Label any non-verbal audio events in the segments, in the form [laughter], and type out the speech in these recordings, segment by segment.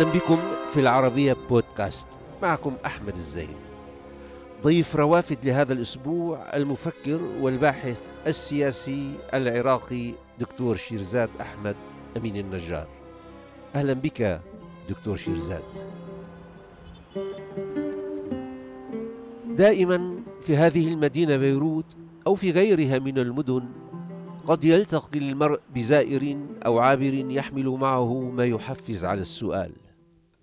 أهلا بكم في العربية بودكاست. معكم أحمد الزين. ضيف روافد لهذا الأسبوع المفكر والباحث السياسي العراقي دكتور شيرزاد أحمد أمين النجار. أهلا بك دكتور شيرزاد. دائما في هذه المدينة بيروت أو في غيرها من المدن قد يلتقي المرء بزائر أو عابر يحمل معه ما يحفز على السؤال.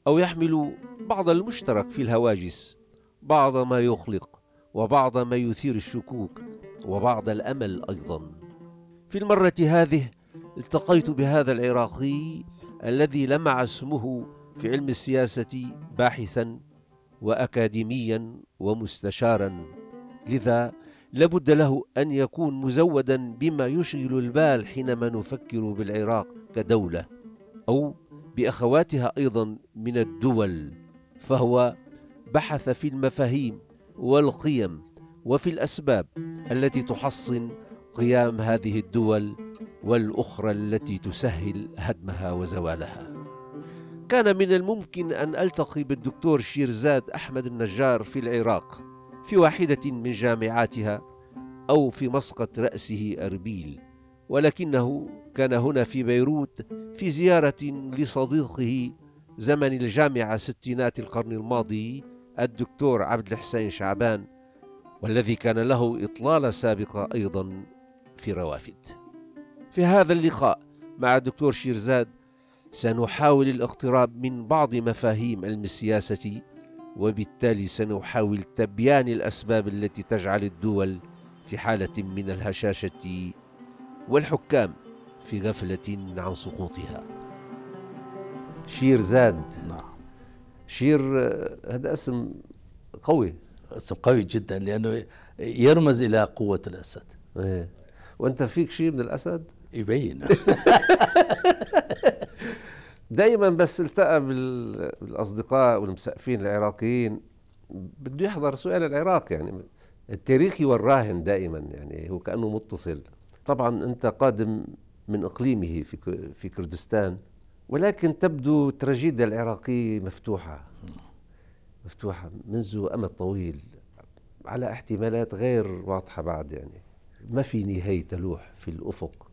أو يحمل بعض المشترك في الهواجس بعض ما يخلق وبعض ما يثير الشكوك وبعض الأمل أيضا. في المرة هذه التقيت بهذا العراقي الذي لمع اسمه في علم السياسة باحثا وأكاديميا ومستشارا. لذا لابد له أن يكون مزودا بما يشغل البال حينما نفكر بالعراق كدولة أو بأخواتها أيضا من الدول فهو بحث في المفاهيم والقيم وفي الأسباب التي تحصن قيام هذه الدول والأخرى التي تسهل هدمها وزوالها. كان من الممكن أن ألتقي بالدكتور شيرزاد أحمد النجار في العراق في واحدة من جامعاتها أو في مسقط رأسه أربيل. ولكنه كان هنا في بيروت في زيارة لصديقه زمن الجامعة ستينات القرن الماضي الدكتور عبد الحسين شعبان والذي كان له إطلالة سابقة أيضا في روافد. في هذا اللقاء مع الدكتور شيرزاد سنحاول الاقتراب من بعض مفاهيم علم السياسة وبالتالي سنحاول تبيان الأسباب التي تجعل الدول في حالة من الهشاشة والحكام في غفلة عن سقوطها. شير زاد. نعم. شير هذا اسم قوي. اسم قوي جدا لأنه يرمز إلى قوة الأسد. إيه. وأنت فيك شيء من الأسد؟ يبين. [laughs] دائما بس التقى بالأصدقاء والمسقفين العراقيين. بده يحضر سؤال العراق يعني التاريخي والراهن دائما يعني هو كأنه متصل. طبعا أنت قادم من إقليمه في في كردستان ولكن تبدو التراجيديا العراقيه مفتوحة مفتوحة منذ أمد طويل على احتمالات غير واضحة بعد يعني ما في نهاية تلوح في الأفق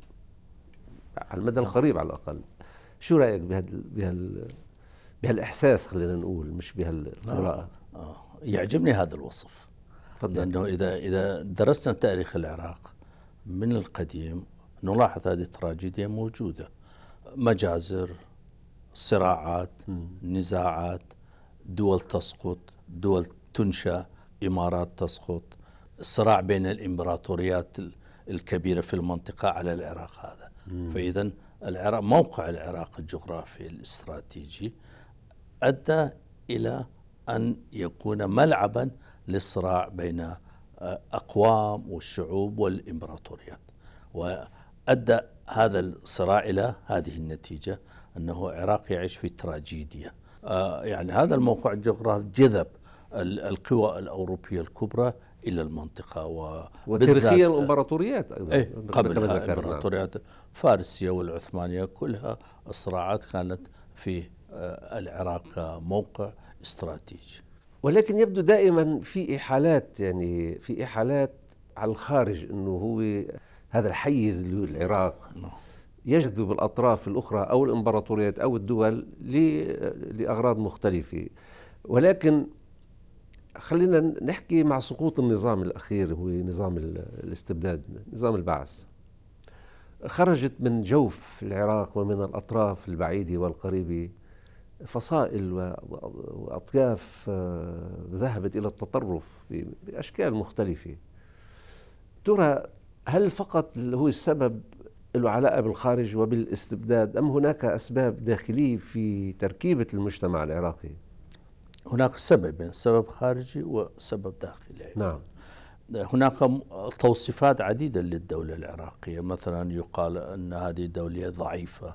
على المدى القريب على الأقل شو رأيك بهال بهال بهالإحساس خلينا نقول مش بهالقراءة آه. آه. يعجبني هذا الوصف فضل. لأنه إذا إذا درسنا تاريخ العراق من القديم نلاحظ هذه التراجيديا موجودة. مجازر صراعات م. نزاعات دول تسقط دول تنشأ إمارات تسقط الصراع بين الإمبراطوريات الكبيرة في المنطقة على العراق هذا. فإذا العراق موقع العراق الجغرافي الاستراتيجي أدى إلى أن يكون ملعبا للصراع بين آه، أقوام والشعوب والإمبراطوريات. وأدى هذا الصراع إلى هذه النتيجة أنه العراق يعيش في تراجيديا آه، يعني هذا الموقع الجغرافي جذب القوى الأوروبية الكبرى إلى المنطقة و وتاريخيا الإمبراطوريات أيضا إيه قبل الإمبراطوريات فارسيه والعثمانية كلها الصراعات كانت في آه، العراق كموقع استراتيجي. ولكن يبدو دائما في إحالات يعني في إحالات على الخارج إنه هو هذا الحيز اللي هو العراق نعم. يجذب الأطراف الأخرى أو الإمبراطوريات أو الدول لأغراض مختلفة. ولكن خلينا نحكي مع سقوط النظام الأخير هو نظام الاستبداد نظام البعث. خرجت من جوف العراق ومن الأطراف البعيدة والقريبة فصائل وأطياف آه، ذهبت إلى التطرف بأشكال مختلفة. ترى هل فقط هو السبب له علاقة بالخارج وبالاستبداد أم هناك أسباب داخلية في تركيبة المجتمع العراقي؟ هناك سببين سبب خارجي وسبب داخلي. نعم. هناك توصيفات عديدة للدولة العراقية. مثلا يقال أن هذه دولة ضعيفة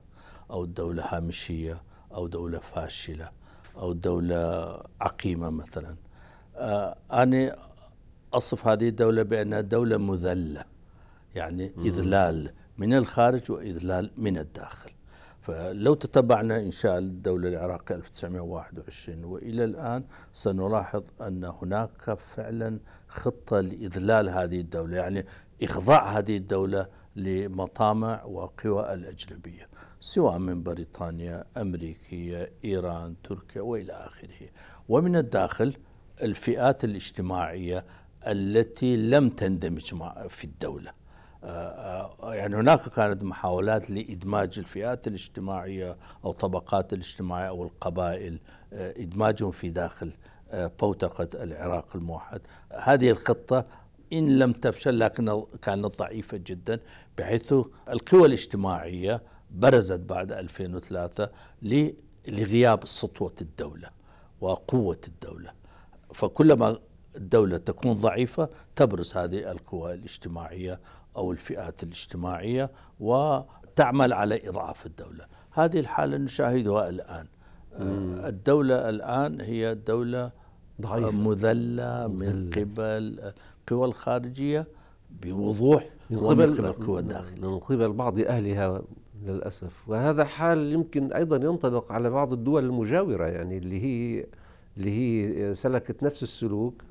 أو دولة هامشية. أو دولة فاشلة أو دولة عقيمة مثلا. آه، أنا أصف هذه الدولة بأنها دولة مذلة يعني إذلال من الخارج وإذلال من الداخل. فلو تتبعنا إنشاء الدولة العراقية 1921 وإلى الآن سنلاحظ أن هناك فعلا خطة لإذلال هذه الدولة يعني إخضاع هذه الدولة لمطامع وقوى الأجنبية. سواء من بريطانيا أمريكية إيران تركيا وإلى آخره. ومن الداخل الفئات الاجتماعية التي لم تندمج في الدولة. آه، آه، يعني هناك كانت محاولات لإدماج الفئات الاجتماعية أو طبقات الاجتماعية أو القبائل آه، إدماجهم في داخل بوتقة العراق الموحد. هذه الخطة إن لم تفشل لكن كانت ضعيفة جدا بحيث القوى الاجتماعية برزت بعد 2003 لغياب سطوة الدولة وقوة الدولة. فكلما الدولة تكون ضعيفة تبرز هذه القوى الاجتماعية أو الفئات الاجتماعية وتعمل على إضعاف الدولة. هذه الحالة نشاهدها الآن. مم. الدولة الآن هي دولة ضعيفة. مذلة من قبل القوى الخارجية بوضوح من قبل القوى الداخلية من قبل بعض أهلها للأسف وهذا حال يمكن أيضا ينطبق على بعض الدول المجاورة يعني اللي هي اللي هي سلكت نفس السلوك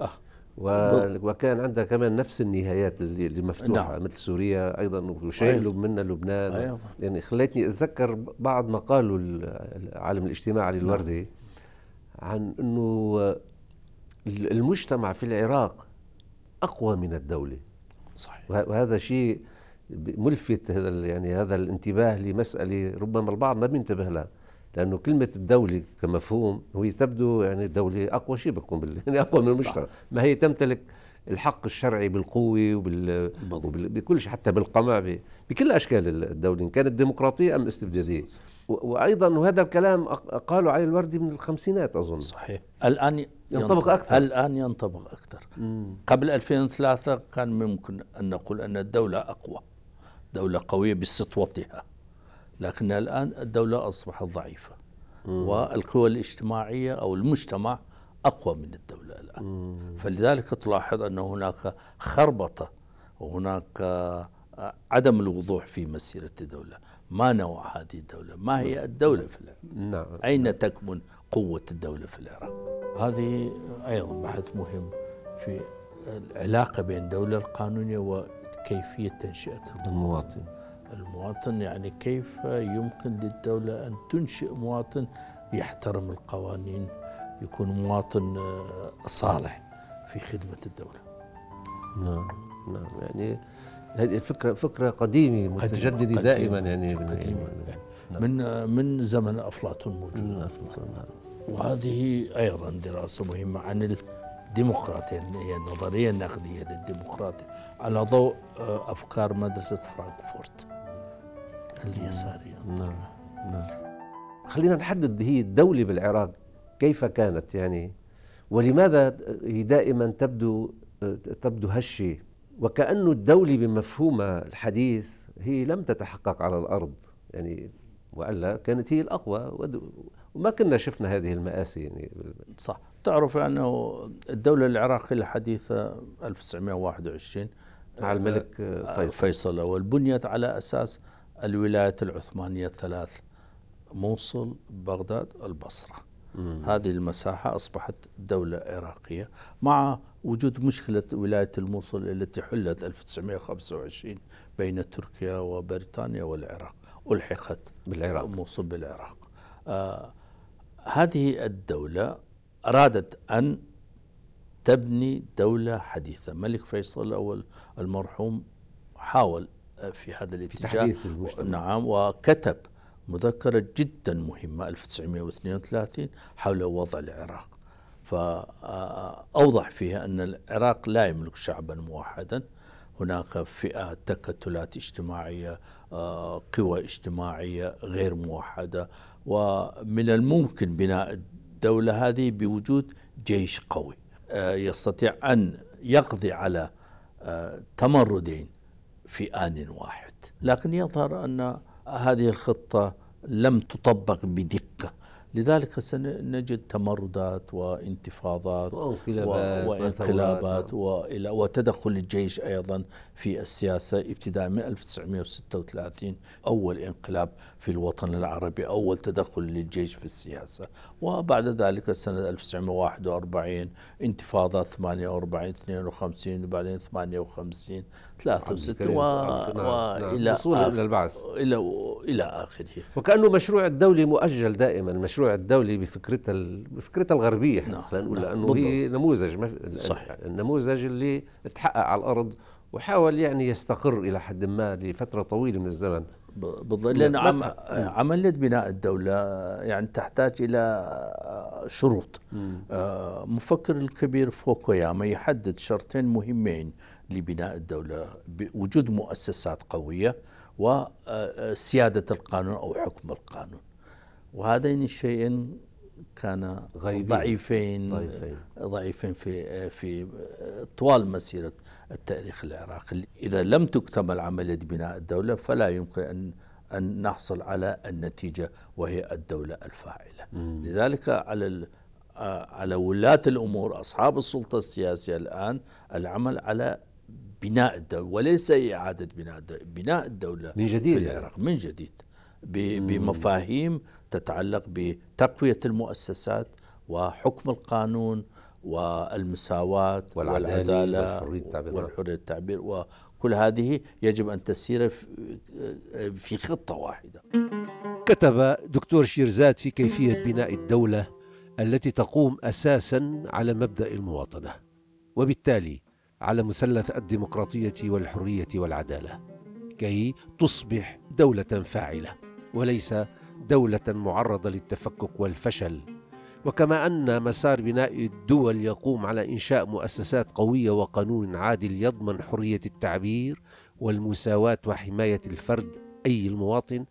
آه. وكان عندها كمان نفس النهايات اللي مفتوحة نعم. مثل سوريا أيضا وشيء أيضا. منا لبنان أيضا. يعني خليتني أتذكر بعض ما قاله العالم الاجتماعي الوردي نعم. عن إنه المجتمع في العراق أقوى من الدولة صحيح وهذا شيء ملفت هذا يعني هذا الانتباه لمسألة ربما البعض ما بينتبه لها. لأنه كلمة الدولة كمفهوم هي تبدو يعني الدولة أقوى شيء بتكون بال... [laughs] يعني أقوى من المجتمع. ما هي تمتلك الحق الشرعي بالقوة وبال... وبال... بكل شيء حتى بالقمع ب... بكل أشكال الدولة إن كانت ديمقراطية أم استبدادية. و... وأيضا وهذا الكلام قالوا علي الوردي من الخمسينات أظن. صحيح. الآن ينطبق, ينطبق. أكثر. الآن ينطبق أكثر. مم. قبل 2003 كان ممكن أن نقول أن الدولة أقوى. دولة قوية بسطوتها لكن الآن الدولة أصبحت ضعيفة مم. والقوى الاجتماعية أو المجتمع أقوى من الدولة الآن. مم. فلذلك تلاحظ أن هناك خربطة وهناك عدم الوضوح في مسيرة الدولة. ما نوع هذه الدولة؟ ما هي الدولة في العراق؟ نعم. أين تكمن قوة الدولة في العراق؟ هذه أيضا بحث مهم في العلاقة بين الدولة القانونية وكيفية تنشئة المواطن. المواطن. يعني كيف يمكن للدولة أن تنشئ مواطن يحترم القوانين يكون مواطن آه، صالح في خدمة الدولة. نعم نعم. يعني هذه الفكرة فكرة قديمة متجددة قديمة دائما يعني قديمة. نعم. من من زمن أفلاطون موجود. أفلاطون نعم. وهذه أيضا دراسة مهمة عن الديمقراطية هي النظرية النقدية للديمقراطية على ضوء آه، أفكار مدرسة فرانكفورت اليسارية. نعم نعم. خلينا نحدد هي الدولة بالعراق كيف كانت يعني؟ ولماذا هي دائما تبدو تبدو هشة؟ وكأنه الدولة بمفهومها الحديث هي لم تتحقق على الأرض يعني وألا كانت هي الأقوى وما كنا شفنا هذه المآسي يعني. صح. تعرف أنه الدولة العراقية الحديثة 1921 مع الملك فيصل. فيصل والبنيت على أساس الولايات العثمانية الثلاث موصل بغداد البصرة. مم. هذه المساحة أصبحت دولة عراقية مع وجود مشكلة ولاية الموصل التي حلت 1925 بين تركيا وبريطانيا والعراق. ألحقت بالعراق. موصل بالعراق. آه هذه الدولة أرادت أن تبني دولة حديثة. ملك فيصل الأول المرحوم حاول في هذا الاتجاه. في نعم وكتب مذكرة جدا مهمة 1932 حول وضع العراق. فأوضح فيها أن العراق لا يملك شعبا موحدا. هناك فئات تكتلات اجتماعية قوى اجتماعية غير موحدة. ومن الممكن بناء الدولة هذه بوجود جيش قوي. يستطيع أن يقضي على تمردين في آن واحد. لكن يظهر أن هذه الخطة لم تطبق بدقة. لذلك سنجد تمردات وانتفاضات وانقلابات, وانقلابات وإلى وتدخل الجيش أيضا في السياسة ابتداء من 1936 أول انقلاب في الوطن العربي أول تدخل للجيش في السياسة. وبعد ذلك سنة 1941 انتفاضات 48 52 وبعدين 58 63 و... وإلى إلى البعث. إلى إلى آخره. وكأنه مشروع الدولي مؤجل دائما المشروع الدولي بفكرتها بفكرتها الغربية نعم. خلينا نقول نعم. لأنه هي نموذج صح. النموذج اللي تحقق على الأرض وحاول يعني يستقر إلى حد ما لفترة طويلة من الزمن بالضبط لأن عم عملية بناء الدولة يعني تحتاج إلى شروط آه، مفكر الكبير فوكوياما يحدد شرطين مهمين لبناء الدولة وجود مؤسسات قوية وسيادة القانون أو حكم القانون وهذين الشيئين كان ضعيفين ضعيفين ضعيفين في في طوال مسيرة التاريخ العراقي، إذا لم تكتمل عملية بناء الدولة فلا يمكن أن أن نحصل على النتيجة وهي الدولة الفاعلة. مم. لذلك على على ولاة الأمور أصحاب السلطة السياسية الآن العمل على بناء الدولة وليس إعادة بناء الدولة، بناء الدولة من جديد في العراق يعني. من جديد بمفاهيم تتعلق بتقوية المؤسسات وحكم القانون والمساواة والعدالة والحرية التعبير وكل هذه يجب أن تسير في خطة واحدة. كتب دكتور شيرزاد في كيفية بناء الدولة التي تقوم أساسا على مبدأ المواطنة وبالتالي على مثلث الديمقراطية والحرية والعدالة كي تصبح دولة فاعلة. وليس دولة معرضة للتفكك والفشل. وكما أن مسار بناء الدول يقوم على إنشاء مؤسسات قوية وقانون عادل يضمن حرية التعبير والمساواة وحماية الفرد أي المواطن.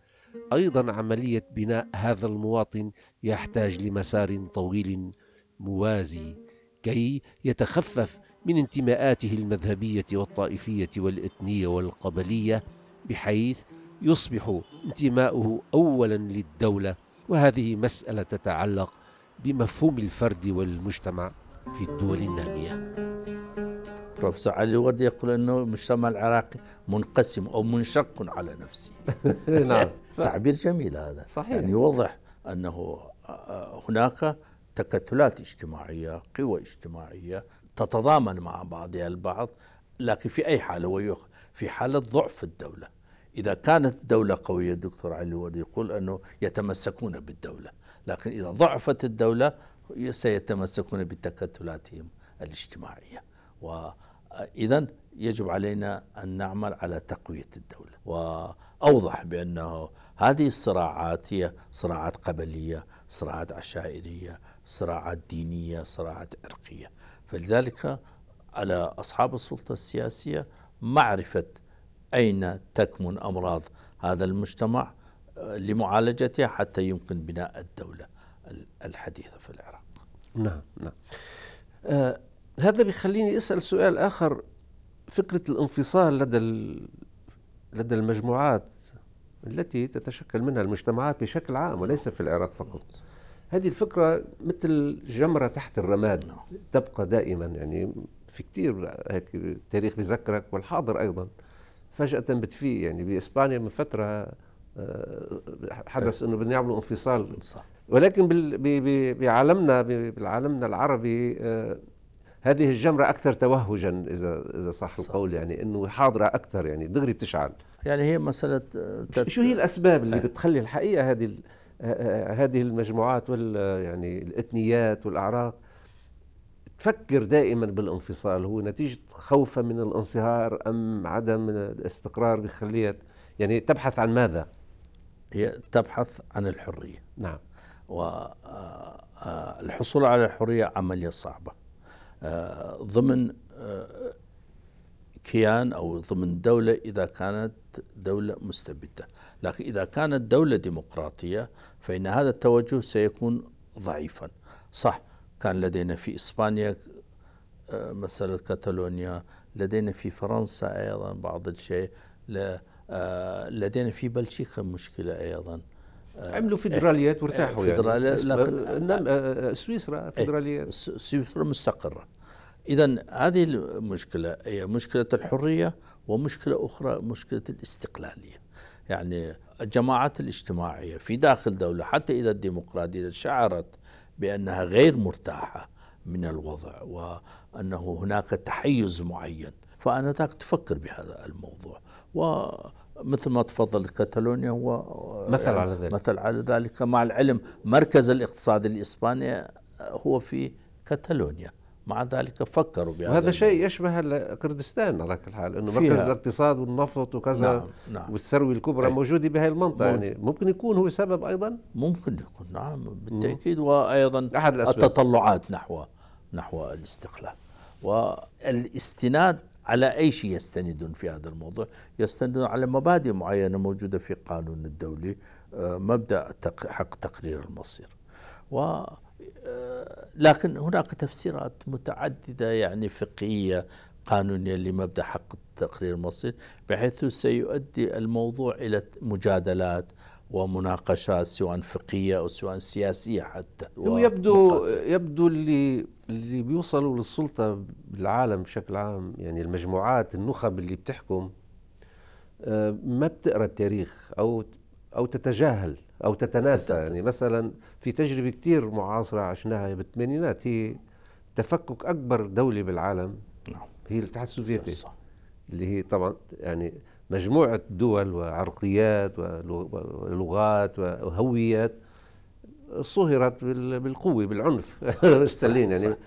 أيضا عملية بناء هذا المواطن يحتاج لمسار طويل موازي كي يتخفف من انتماءاته المذهبية والطائفية والإثنية والقبلية بحيث يصبح انتماؤه اولا للدولة وهذه مسألة تتعلق بمفهوم الفرد والمجتمع في الدول النامية. بروفيسور علي الوردي يقول أنه المجتمع العراقي منقسم أو منشق على نفسه. [laughs] نعم. تعبير جميل هذا. صحيح. يعني يوضح أنه هناك تكتلات اجتماعية قوى اجتماعية تتضامن مع بعضها البعض لكن في أي حاله في حاله ضعف الدولة. إذا كانت الدولة قوية الدكتور علي الورد يقول أنه يتمسكون بالدولة لكن إذا ضعفت الدولة سيتمسكون بتكتلاتهم الاجتماعية. وإذا يجب علينا أن نعمل على تقوية الدولة. وأوضح بأنه هذه الصراعات هي صراعات قبلية صراعات عشائرية صراعات دينية صراعات عرقية. فلذلك على أصحاب السلطة السياسية معرفة أين تكمن أمراض هذا المجتمع آه، لمعالجتها حتى يمكن بناء الدولة الحديثة في العراق؟ نعم نعم. آه هذا بيخليني أسأل سؤال آخر. فكرة الانفصال لدى لدى المجموعات التي تتشكل منها المجتمعات بشكل عام وليس في العراق فقط هذه الفكرة مثل جمرة تحت الرماد نعم. تبقى دائما يعني في كثير هيك التاريخ بذكرك والحاضر أيضا. فجأة بتفيق. يعني بإسبانيا من فترة آه، حدث إنه بدنا يعملوا انفصال. صح. ولكن بعالمنا بعالمنا العربي آه، هذه الجمرة أكثر توهجا إذا إذا صح, صح. القول. يعني إنه حاضرة أكثر يعني دغري بتشعل. يعني هي مسألة تت... شو هي الأسباب اللي بتخلي الحقيقة هذه هذه المجموعات وال يعني الإثنيات والأعراق تفكر دائما بالانفصال هو نتيجة خوفها من الانصهار أم عدم الاستقرار بخليها يعني تبحث عن ماذا؟ هي تبحث عن الحرية. نعم. والحصول آه، آه، على الحرية عملية صعبة. آه، ضمن كيان أو ضمن دولة إذا كانت دولة مستبدة. لكن إذا كانت دولة ديمقراطية فإن هذا التوجه سيكون ضعيفا. صح. كان لدينا في إسبانيا آه، مسألة كاتالونيا لدينا في فرنسا أيضا بعض الشيء آه، لدينا في بلجيكا مشكلة أيضا. عملوا فيدراليات وارتاحوا يعني. فيدراليات، بس- لكن- آه، سويسرا فيدراليات. سويسرا مستقرة. إذا هذه المشكلة هي مشكلة الحرية ومشكلة أخرى مشكلة الاستقلالية. يعني الجماعات الاجتماعية في داخل دولة حتى إذا الديمقراطية شعرت بأنها غير مرتاحة من الوضع وأنه هناك تحيز معين. فأنذاك تفكر بهذا الموضوع. ومثل ما تفضلت كاتالونيا هو مثل على ذلك. مثل على ذلك. مع العلم مركز الاقتصاد الإسباني هو في كاتالونيا. مع ذلك فكروا بهذا وهذا شيء يشبه كردستان على كل حال إنه. مركز الاقتصاد والنفط وكذا نعم، نعم. والثروة الكبرى أي. موجودة بهي المنطقة موجود. يعني ممكن يكون هو سبب أيضا ممكن يكون نعم بالتأكيد وأيضا أحد الأسباب. التطلعات نحو نحو الاستقلال والإستناد على أي شيء يستندون في هذا الموضوع يستندون على مبادئ معينة موجودة في القانون الدولي آه، مبدأ تق- حق تقرير المصير و لكن هناك تفسيرات متعددة يعني فقهية قانونية لمبدأ حق تقرير المصير بحيث سيؤدي الموضوع إلى مجادلات ومناقشات سواء فقهية أو سواء سياسية حتى. ويبدو يبدو اللي اللي بيوصلوا للسلطة بالعالم بشكل عام يعني المجموعات النخب اللي بتحكم آه، ما بتقرأ التاريخ أو أو تتجاهل. أو تتناسى. يعني مثلا في تجربة كتير معاصرة عشناها بالثمانينات هي تفكك أكبر دولة بالعالم. نعم. هي الاتحاد السوفيتي. اللي هي طبعا يعني مجموعة دول وعرقيات ولغ- ولغات وهويات صهرت بال- بالقوة بالعنف. [laughs] ستالين يعني صح.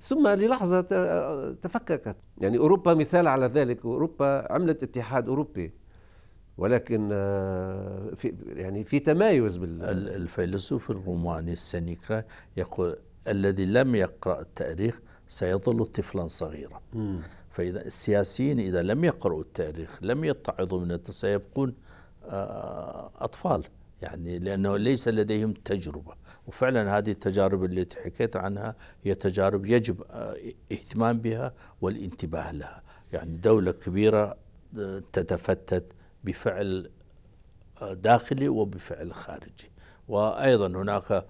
ثم للحظة ت- تفككت. يعني أوروبا مثال على ذلك. أوروبا عملت اتحاد أوروبي. ولكن آه، في يعني في تمايز بال ال- الفيلسوف الروماني سينيكا يقول الذي لم يقرأ التاريخ سيظل طفلا صغيرا. فإذا السياسيين إذا لم يقرأوا التاريخ لم يتعظوا من سيبقون آه، أطفال. يعني لأنه ليس لديهم تجربة. وفعلا هذه التجارب التي حكيت عنها هي تجارب يجب آه، إهتمام بها والانتباه لها. يعني دولة كبيرة تتفتت بفعل داخلي وبفعل خارجي وأيضا هناك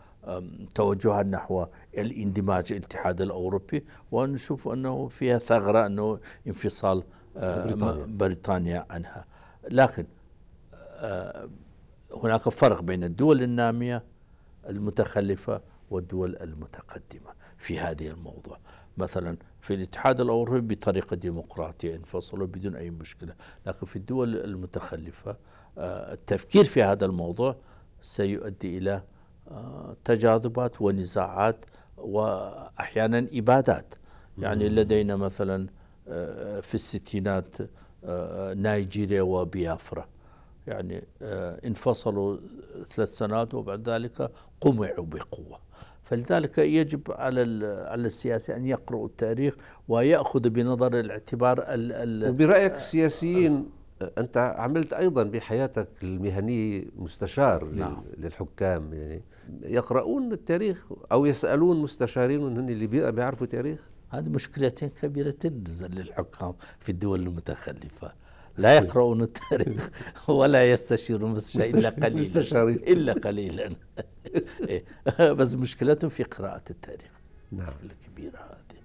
توجهات نحو الاندماج الاتحاد الأوروبي ونشوف أنه فيها ثغرة أنه انفصال آه، بريطانيا. بريطانيا عنها لكن آه، هناك فرق بين الدول النامية المتخلفة والدول المتقدمة في هذه الموضوع. مثلا في الاتحاد الأوروبي بطريقة ديمقراطية انفصلوا بدون أي مشكلة لكن في الدول المتخلفة آه، التفكير في هذا الموضوع سيؤدي إلى آه، تجاذبات ونزاعات وأحيانا إبادات. يعني لدينا مثلا آه، في الستينات نيجيريا وبيافرا يعني انفصلوا ثلاث سنوات وبعد ذلك قمعوا بقوة. فلذلك يجب على على السياسي أن يقرأوا التاريخ ويأخذ بنظر الاعتبار ال ال وبرأيك السياسيين أنت عملت أيضا بحياتك المهنية مستشار نعم. للحكام يعني يقرؤون التاريخ أو يسألون مستشارين هن اللي بي- بيعرفوا تاريخ هذه مشكلتين كبيرتين للحكام في الدول المتخلفة لا يقرؤون التاريخ [laughs] ولا يستشيرون مستشار إلا قليلا. إلا [laughs] قليلا. إيه. بس مشكلتهم في قراءة التاريخ. نعم. الكبيرة هذه.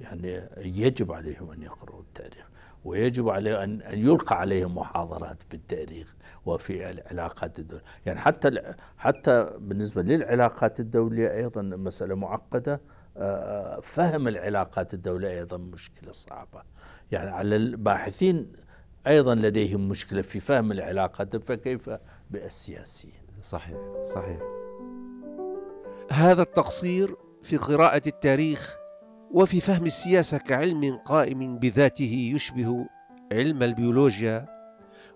يعني يجب عليهم أن يقرأوا التاريخ ويجب عليه أن يلقى عليهم محاضرات بالتاريخ وفي العلاقات الدولية. يعني حتى حتى بالنسبة للعلاقات الدولية أيضا مسألة معقدة. آه، فهم العلاقات الدولية أيضا مشكلة صعبة. يعني على الباحثين أيضا لديهم مشكلة في فهم العلاقات فكيف بالسياسيين؟ صحيح صحيح. هذا التقصير في قراءة التاريخ وفي فهم السياسة كعلم قائم بذاته يشبه علم البيولوجيا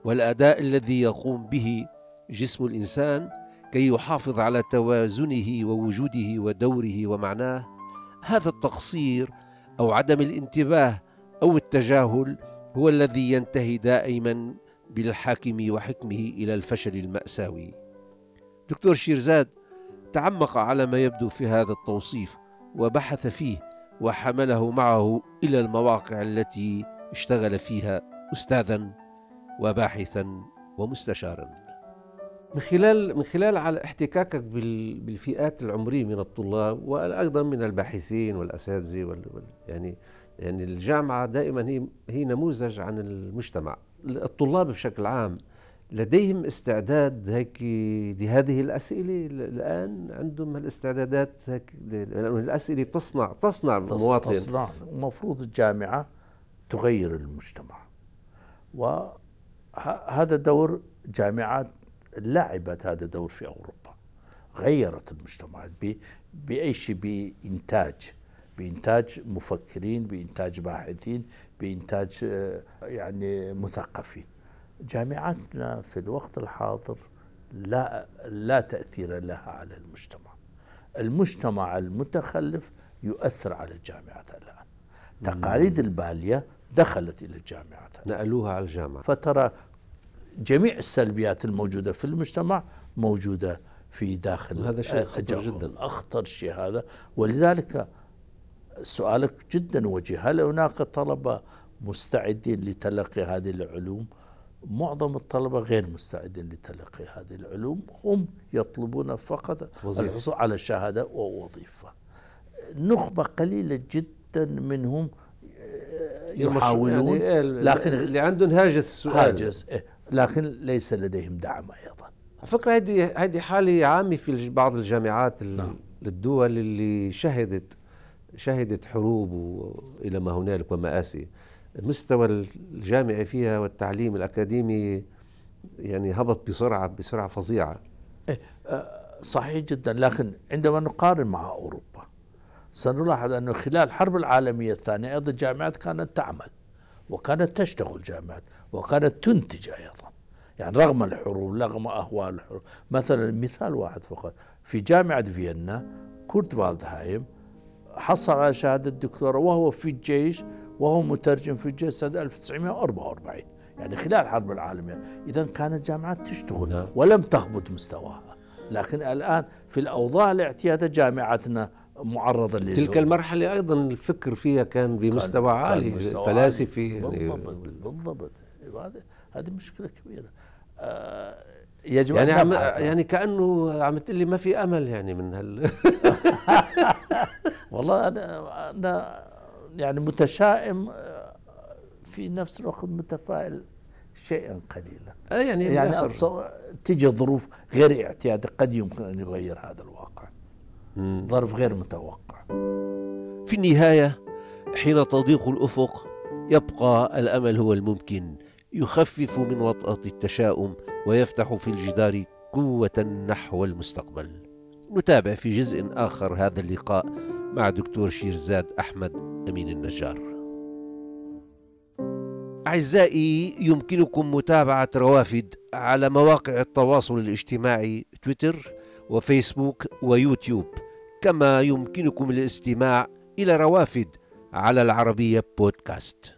والأداء الذي يقوم به جسم الإنسان كي يحافظ على توازنه ووجوده ودوره ومعناه. هذا التقصير أو عدم الانتباه أو التجاهل هو الذي ينتهي دائما بالحاكم وحكمه إلى الفشل المأساوي. دكتور شيرزاد تعمق على ما يبدو في هذا التوصيف وبحث فيه وحمله معه إلى المواقع التي اشتغل فيها استاذا وباحثا ومستشارا. من خلال من خلال على احتكاكك بالفئات العمرية من الطلاب وأيضا من الباحثين والأساتذة وال يعني يعني الجامعة دائما هي هي نموذج عن المجتمع. الطلاب بشكل عام لديهم استعداد هيك لهذه الأسئلة الآن عندهم الاستعدادات هيك لأنه الأسئلة تصنع تصنع المواطن تصنع. المفروض الجامعة تغير المجتمع. وهذا دور جامعات لعبت هذا الدور في أوروبا. غيرت المجتمعات بأي شيء؟ بإنتاج. بإنتاج مفكرين بإنتاج باحثين بإنتاج آه، يعني مثقفين. جامعاتنا في الوقت الحاضر لا لا تأثير لها على المجتمع. المجتمع المتخلف يؤثر على الجامعات الآن. تقاليد البالية دخلت إلى الجامعات نقلوها على الجامعة. فترى جميع السلبيات الموجودة في المجتمع موجودة في داخل هذا شيء خطر جدا. أخطر شيء هذا. ولذلك سؤالك جدا وجيه. هل هناك طلبة مستعدين لتلقي هذه العلوم؟ معظم الطلبة غير مستعدين لتلقي هذه العلوم. هم يطلبون فقط الحصول على شهادة ووظيفة. نخبة قليلة جدا منهم يحاولون يعني لكن اللي عندهم هاجس السؤال. هاجس إيه. لكن ليس لديهم دعم أيضا. على فكرة هذه هذه حالة عامة في بعض الجامعات نعم. الدول اللي شهدت شهدت حروب إلى ما هنالك ومآسي المستوى الجامعي فيها والتعليم الأكاديمي يعني هبط بسرعة بسرعة فظيعة. إيه آه، صحيح جدا. لكن عندما نقارن مع أوروبا سنلاحظ أنه خلال الحرب العالمية الثانية أيضا الجامعات كانت تعمل وكانت تشتغل جامعات وكانت تنتج أيضا. يعني رغم الحروب رغم أهوال الحروب. مثلا مثال واحد فقط. في جامعة فيينا كورت فالدهايم حصل على شهادة دكتوراه وهو في الجيش وهو مترجم في الجيش سنة 1944 يعني خلال الحرب العالميه اذا كانت الجامعات تشتغل نعم. ولم تهبط مستواها. لكن الآن في الأوضاع الاعتياديه جامعاتنا معرضة للذوق. تلك المرحلة أيضا الفكر فيها كان بمستوى كان عالي مستوى فلاسفي يعني بالضبط بالضبط. هذه مشكلة كبيرة. آه يجب يعني عم يعني. كأنه عم تقول لي ما في أمل يعني من هال [laughs] والله أنا أنا يعني متشائم آه، في نفس الوقت متفائل شيئا قليلا. آه يعني يعني تيجي ظروف غير اعتياديه قد يمكن أن يغير هذا الواقع. ظرف غير متوقع. في النهاية حين تضيق الأفق يبقى الأمل هو الممكن يخفف من وطأة التشاؤم ويفتح في الجدار قوة نحو المستقبل. نتابع في جزء آخر هذا اللقاء مع دكتور شيرزاد أحمد أمين النجار. أعزائي يمكنكم متابعة روافد على مواقع التواصل الاجتماعي تويتر وفيسبوك ويوتيوب كما يمكنكم الاستماع إلى روافد على العربية بودكاست